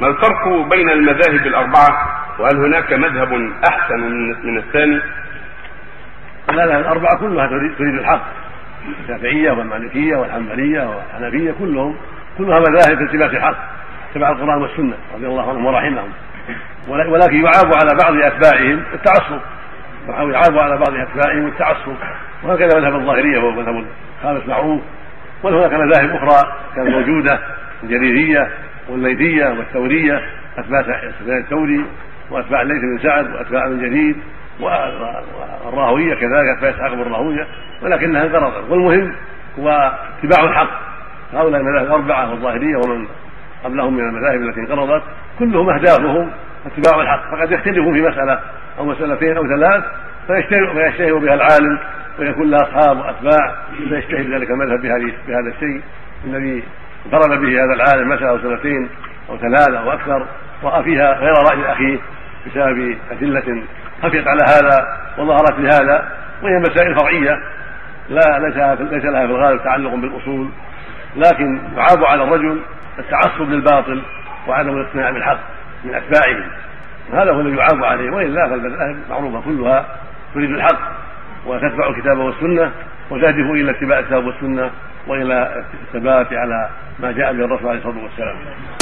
ما الفرق بين المذاهب الأربعة وهل هناك مذهب أحسن من الثاني؟ المذاهب الأربعة كلها تريد الحق. الشافعية والمالكية والحنبلية والحنفية كلهم كلها مذاهب في التباس الحق تبع القرآن والسنة رضي الله عنهم ورحمهم. ولكن يعاب على بعض أتباعهم التعصب. يعاب على بعض أتباعهم التعصب. وهكذا مذهب الظاهرية وهو مذهب خامس معروف. وهناك مذاهب أخرى كانت موجودة الجريرية والليثية والثورية أتباع سفيان الثوري وأتباع الليث بن سعد وأتباع ابن جديد والراهوية كذلك أتباع إسحاق بن راهوية ولكنها انقرضت. والمهم هو اتباع الحق. هؤلاء المذاهب الأربعة والظاهرية ومن قبلهم من المذاهب التي انقرضت كلهم أهدافهم اتباع الحق. فقد يختلفون في مسألة أو مسألتين أو ثلاث فيشتهر بها العالم ويكون لها أصحاب وأتباع فيشتهر ذلك المذهب بهذا الشيء الذي انفرد به هذا العالم مسألة أو سنتين أو ثلاثة أو أكثر رأى فيها غير رأي أخيه بسبب أدلة خفيت على هذا وظهرت لهذا وهي مسائل فرعية. لا ليس ليس لها في الغالب تعلق بالأصول لكن يعاب على الرجل التعصب للباطل وعدم الاقتناع بالحق من أتباعه. هذا هو الذي يعاب عليه وإلا فالمذاهب معروفة كلها تريد الحق وتتبع الكتاب والسنة وتهدف إلى اتباع الكتاب والسنة وإلى الثبات على ما جاء به الرسول عليه الصلاة والسلام.